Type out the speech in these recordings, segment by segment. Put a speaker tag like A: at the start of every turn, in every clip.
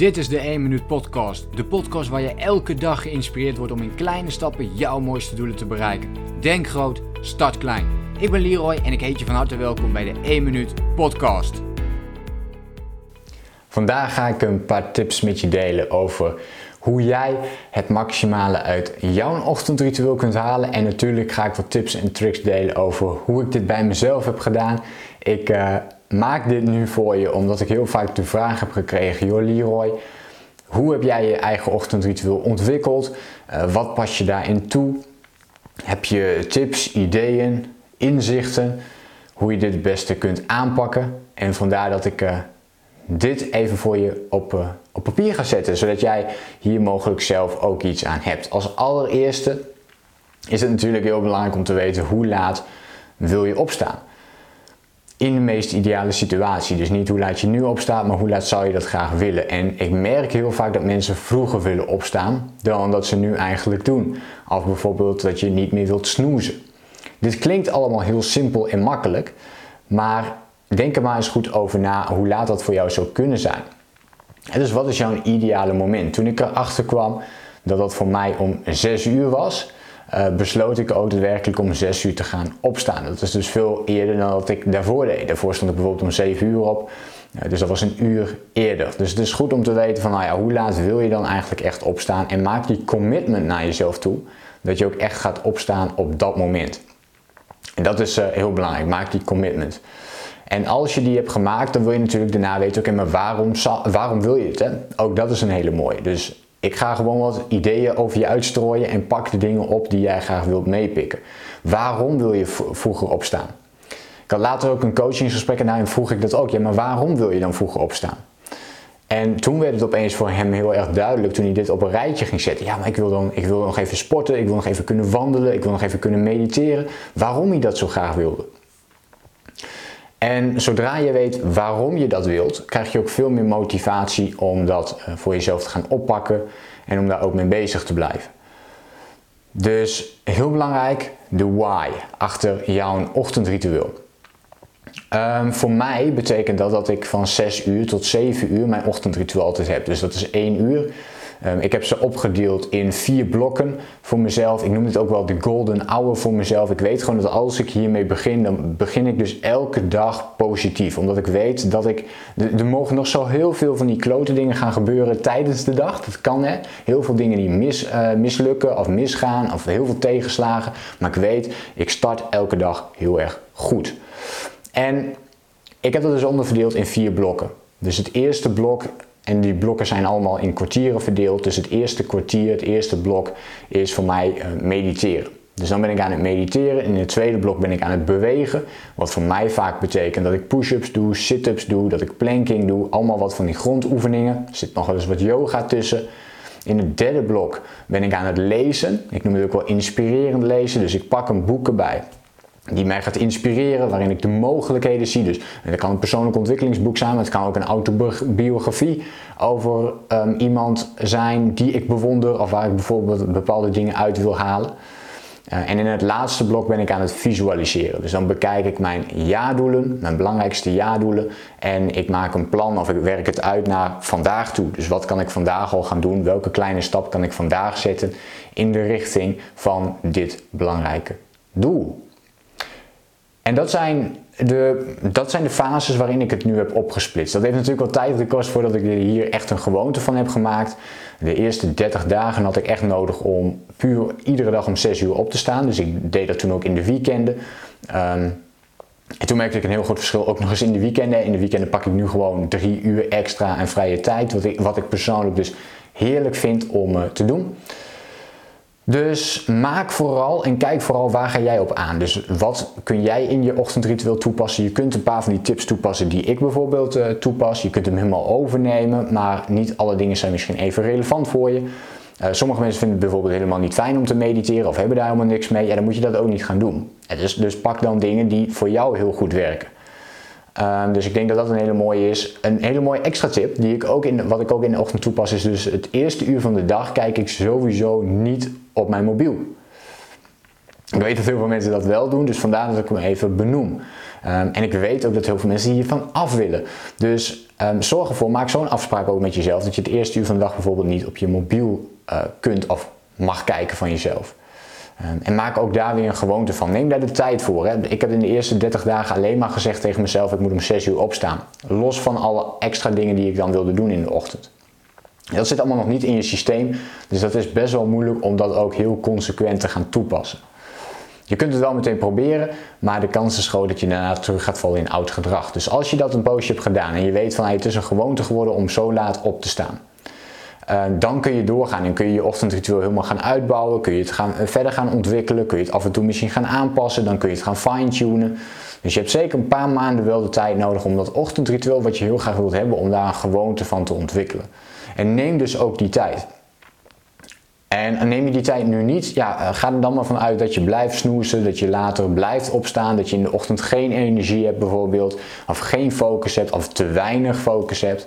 A: Dit is de 1 Minuut Podcast. De podcast waar je elke dag geïnspireerd wordt om in kleine stappen jouw mooiste doelen te bereiken. Denk groot, start klein. Ik ben Leroy en ik heet je van harte welkom bij de 1 Minuut Podcast.
B: Vandaag ga ik een paar tips met je delen over hoe jij het maximale uit jouw ochtendritueel kunt halen. En natuurlijk ga ik wat tips en tricks delen over hoe ik dit bij mezelf heb gedaan. Ik uh, maak dit nu voor je omdat ik heel vaak de vraag heb gekregen: Joh, Leroy, hoe heb jij je eigen ochtendritueel ontwikkeld? Uh, wat pas je daarin toe? Heb je tips, ideeën, inzichten hoe je dit het beste kunt aanpakken? En vandaar dat ik uh, dit even voor je op, uh, op papier ga zetten, zodat jij hier mogelijk zelf ook iets aan hebt. Als allereerste is het natuurlijk heel belangrijk om te weten hoe laat wil je opstaan in de meest ideale situatie. Dus niet hoe laat je nu opstaat, maar hoe laat zou je dat graag willen. En ik merk heel vaak dat mensen vroeger willen opstaan dan dat ze nu eigenlijk doen. Of bijvoorbeeld dat je niet meer wilt snoezen. Dit klinkt allemaal heel simpel en makkelijk, maar denk er maar eens goed over na hoe laat dat voor jou zou kunnen zijn. dus wat is jouw ideale moment? Toen ik erachter kwam dat dat voor mij om 6 uur was, uh, besloot ik ook daadwerkelijk om 6 uur te gaan opstaan. Dat is dus veel eerder dan dat ik daarvoor deed. Daarvoor stond ik bijvoorbeeld om 7 uur op. Uh, dus dat was een uur eerder. Dus het is goed om te weten van nou ja, hoe laat wil je dan eigenlijk echt opstaan. En maak die commitment naar jezelf toe. Dat je ook echt gaat opstaan op dat moment. En dat is uh, heel belangrijk. Maak die commitment. En als je die hebt gemaakt, dan wil je natuurlijk daarna weten, oké, maar waarom, waarom wil je het? Hè? Ook dat is een hele mooie. Dus ik ga gewoon wat ideeën over je uitstrooien en pak de dingen op die jij graag wilt meepikken. Waarom wil je vroeger opstaan? Ik had later ook een coachingsgesprek en daarin vroeg ik dat ook. Ja, maar waarom wil je dan vroeger opstaan? En toen werd het opeens voor hem heel erg duidelijk toen hij dit op een rijtje ging zetten. Ja, maar ik wil, dan, ik wil nog even sporten, ik wil nog even kunnen wandelen, ik wil nog even kunnen mediteren. Waarom hij dat zo graag wilde. En zodra je weet waarom je dat wilt, krijg je ook veel meer motivatie om dat eh, voor jezelf te gaan oppakken en om daar ook mee bezig te blijven. Dus heel belangrijk, de why achter jouw ochtendritueel. Um, voor mij betekent dat dat ik van 6 uur tot 7 uur mijn ochtendritueel altijd heb. Dus dat is 1 uur Ehm, ik heb ze opgedeeld in vier blokken voor mezelf. Ik noem het ook wel de golden hour voor mezelf. Ik weet gewoon dat als ik hiermee begin, dan begin ik dus elke dag positief. Omdat ik weet dat ik. Er mogen nog zo heel veel van die klote dingen gaan gebeuren tijdens de dag. Dat kan hè. Heel veel dingen die mis, uh, mislukken of misgaan of heel veel tegenslagen. Maar ik weet, ik start elke dag heel erg goed. En ik heb dat dus onderverdeeld in vier blokken. Dus het eerste blok en die blokken zijn allemaal in kwartieren verdeeld. Dus het eerste kwartier, het eerste blok is voor mij uh, mediteren. Dus dan ben ik aan het mediteren. In het tweede blok ben ik aan het bewegen. Wat voor mij vaak betekent dat ik push-ups doe, sit-ups doe, dat ik planking doe. Allemaal wat van die grondoefeningen. Er zit nog wel eens wat yoga tussen. In het derde blok ben ik aan het lezen. Ik noem het ook wel inspirerend lezen. Dus ik pak een boek erbij die mij gaat inspireren, waarin ik de mogelijkheden zie. Dus het kan een persoonlijk ontwikkelingsboek zijn, maar het kan ook een autobiografie over um, iemand zijn die ik bewonder of waar ik bijvoorbeeld bepaalde dingen uit wil halen. Uh, en in het laatste blok ben ik aan het visualiseren. Dus dan bekijk ik mijn jaardoelen, mijn belangrijkste jaardoelen. En ik maak een plan of ik werk het uit naar vandaag toe. Dus wat kan ik vandaag al gaan doen? Welke kleine stap kan ik vandaag zetten in de richting van dit belangrijke doel? En dat zijn, de, dat zijn de fases waarin ik het nu heb opgesplitst. Dat heeft natuurlijk wel tijd gekost voordat ik hier echt een gewoonte van heb gemaakt. De eerste 30 dagen had ik echt nodig om puur iedere dag om 6 uur op te staan. Dus ik deed dat toen ook in de weekenden. Um, en toen merkte ik een heel groot verschil, ook nog eens in de weekenden. In de weekenden pak ik nu gewoon drie uur extra en vrije tijd, wat ik, wat ik persoonlijk dus heerlijk vind om uh, te doen. Dus maak vooral en kijk vooral waar ga jij op aan. Dus wat kun jij in je ochtendritueel toepassen? Je kunt een paar van die tips toepassen die ik bijvoorbeeld uh, toepas. Je kunt hem helemaal overnemen, maar niet alle dingen zijn misschien even relevant voor je. Uh, sommige mensen vinden het bijvoorbeeld helemaal niet fijn om te mediteren of hebben daar helemaal niks mee. Ja, dan moet je dat ook niet gaan doen. Dus, dus pak dan dingen die voor jou heel goed werken. Um, dus ik denk dat dat een hele mooie is. Een hele mooie extra tip, die ik ook in, wat ik ook in de ochtend toepas, is dus het eerste uur van de dag kijk ik sowieso niet op mijn mobiel. Ik weet dat heel veel mensen dat wel doen, dus vandaar dat ik hem even benoem. Ehm, en ik weet ook dat heel veel mensen hiervan af willen. Dus um, zorg ervoor, maak zo'n afspraak ook met jezelf. Dat je het eerste uur van de dag bijvoorbeeld niet op je mobiel uh, kunt of mag kijken van jezelf. Ehm, en maak ook daar weer een gewoonte van. Neem daar de tijd voor. Hè. Ik heb in de eerste 30 dagen alleen maar gezegd tegen mezelf: ik moet om 6 uur opstaan. Los van alle extra dingen die ik dan wilde doen in de ochtend. Dat zit allemaal nog niet in je systeem, dus dat is best wel moeilijk om dat ook heel consequent te gaan toepassen. Je kunt het wel meteen proberen, maar de kans is groot dat je daarna terug gaat vallen in oud gedrag. Dus als je dat een poosje hebt gedaan en je weet van het is een gewoonte geworden om zo laat op te staan, uh, dan kun je doorgaan en kun je je ochtendritueel helemaal gaan uitbouwen. Kun je het gaan, uh, verder gaan ontwikkelen. Kun je het af en toe misschien gaan aanpassen. Dan kun je het gaan fine-tunen. Dus je hebt zeker een paar maanden wel de tijd nodig om dat ochtendritueel wat je heel graag wilt hebben, om daar een gewoonte van te ontwikkelen. En neem dus ook die tijd. En neem je die tijd nu niet, ja, eh, ga er dan maar vanuit dat je blijft snoezen, dat je later blijft opstaan, dat je in de ochtend geen energie hebt bijvoorbeeld, of geen focus hebt, of te weinig focus hebt.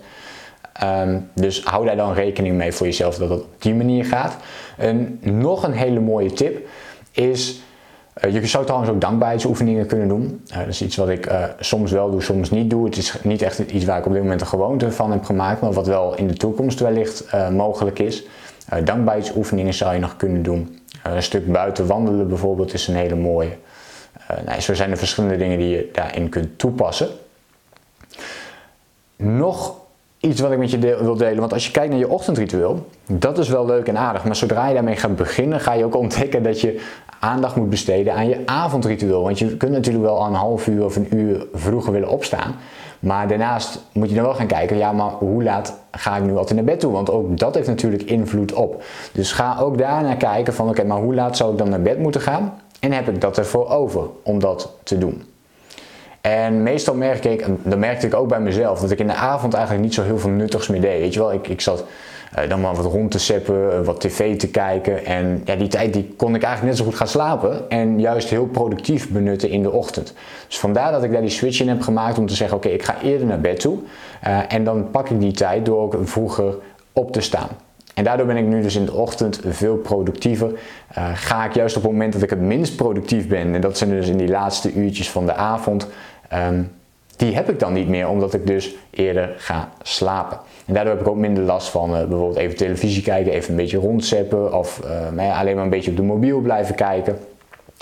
B: Ehm, dus hou daar dan rekening mee voor jezelf dat het op die manier gaat. En nog een hele mooie tip is, je zou trouwens ook dankbaarheidsoefeningen kunnen doen. Uh, dat is iets wat ik uh, soms wel doe, soms niet doe. Het is niet echt iets waar ik op dit moment een gewoonte van heb gemaakt, maar wat wel in de toekomst wellicht mogelijk is. dankbaarheidsoefeningen zou je nog kunnen doen. een stuk buiten wandelen bijvoorbeeld is een hele mooie. nou, zo zijn er verschillende dingen die je daarin kunt toepassen. Nog iets wat ik met je wil delen. Want als je kijkt naar je ochtendritueel, dat is wel leuk en aardig. Maar zodra je daarmee gaat beginnen, ga je ook ontdekken dat je aandacht moet besteden aan je avondritueel. Want je kunt natuurlijk wel een half uur of een uur vroeger willen opstaan. Maar daarnaast moet je dan wel gaan kijken, ja, maar hoe laat ga ik nu altijd naar bed toe? Want ook dat heeft natuurlijk invloed op. Dus ga ook daarnaar kijken van, oké, maar hoe laat zou ik dan naar bed moeten gaan? En heb ik dat ervoor over om dat te doen? En meestal merk ik, dat merkte ik ook bij mezelf, dat ik in de avond eigenlijk niet zo heel veel nuttigs meer deed. Weet je wel, ik, ik zat dan maar wat rond te seppen, uh, wat tv te kijken. En ja, die tijd die kon ik eigenlijk net zo goed gaan slapen en juist heel productief benutten in de ochtend. Dus vandaar dat ik daar die switch in heb gemaakt om te zeggen, oké, ik ga eerder naar bed toe. Uh, en dan pak ik die tijd door ook vroeger op te staan. En daardoor ben ik nu dus in de ochtend veel productiever. Ga ik juist op het moment dat ik het minst productief ben, en dat zijn dus in die laatste uurtjes van de avond, um, die heb ik dan niet meer, omdat ik dus eerder ga slapen. En daardoor heb ik ook minder last van uh, bijvoorbeeld even televisie kijken, even een beetje rondzeppen of uh, alleen maar een beetje op de mobiel blijven kijken.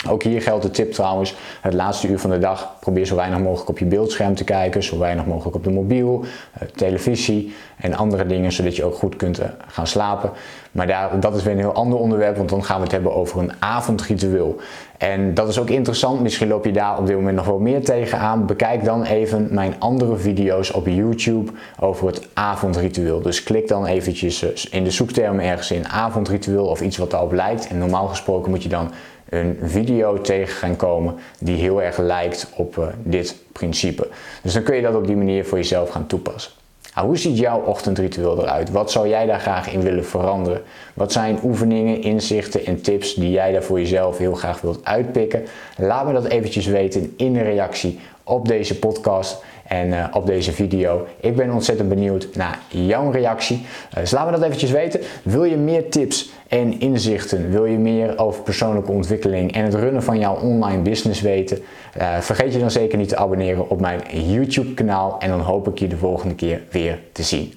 B: Ook hier geldt de tip trouwens, het laatste uur van de dag probeer zo weinig mogelijk op je beeldscherm te kijken, zo weinig mogelijk op de mobiel, eh, televisie en andere dingen, zodat je ook goed kunt eh, gaan slapen. Maar daar, dat is weer een heel ander onderwerp, want dan gaan we het hebben over een avondritueel. En dat is ook interessant, misschien loop je daar op dit moment nog wel meer tegenaan. Bekijk dan even mijn andere video's op YouTube over het avondritueel. Dus klik dan eventjes eh, in de zoektermen ergens in avondritueel of iets wat daarop lijkt. En normaal gesproken moet je dan een video tegen gaan komen die heel erg lijkt op uh, dit principe. Dus dan kun je dat op die manier voor jezelf gaan toepassen. Nou, hoe ziet jouw ochtendritueel eruit? Wat zou jij daar graag in willen veranderen? Wat zijn oefeningen, inzichten en tips die jij daar voor jezelf heel graag wilt uitpikken? Laat me dat eventjes weten in de reactie op deze podcast en uh, op deze video. Ik ben ontzettend benieuwd naar jouw reactie. Uh, dus laat me dat eventjes weten. Wil je meer tips en inzichten? Wil je meer over persoonlijke ontwikkeling en het runnen van jouw online business weten? Uh, vergeet je dan zeker niet te abonneren op mijn YouTube kanaal en dan hoop ik je de volgende keer weer te zien.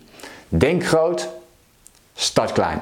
B: Denk groot, start klein.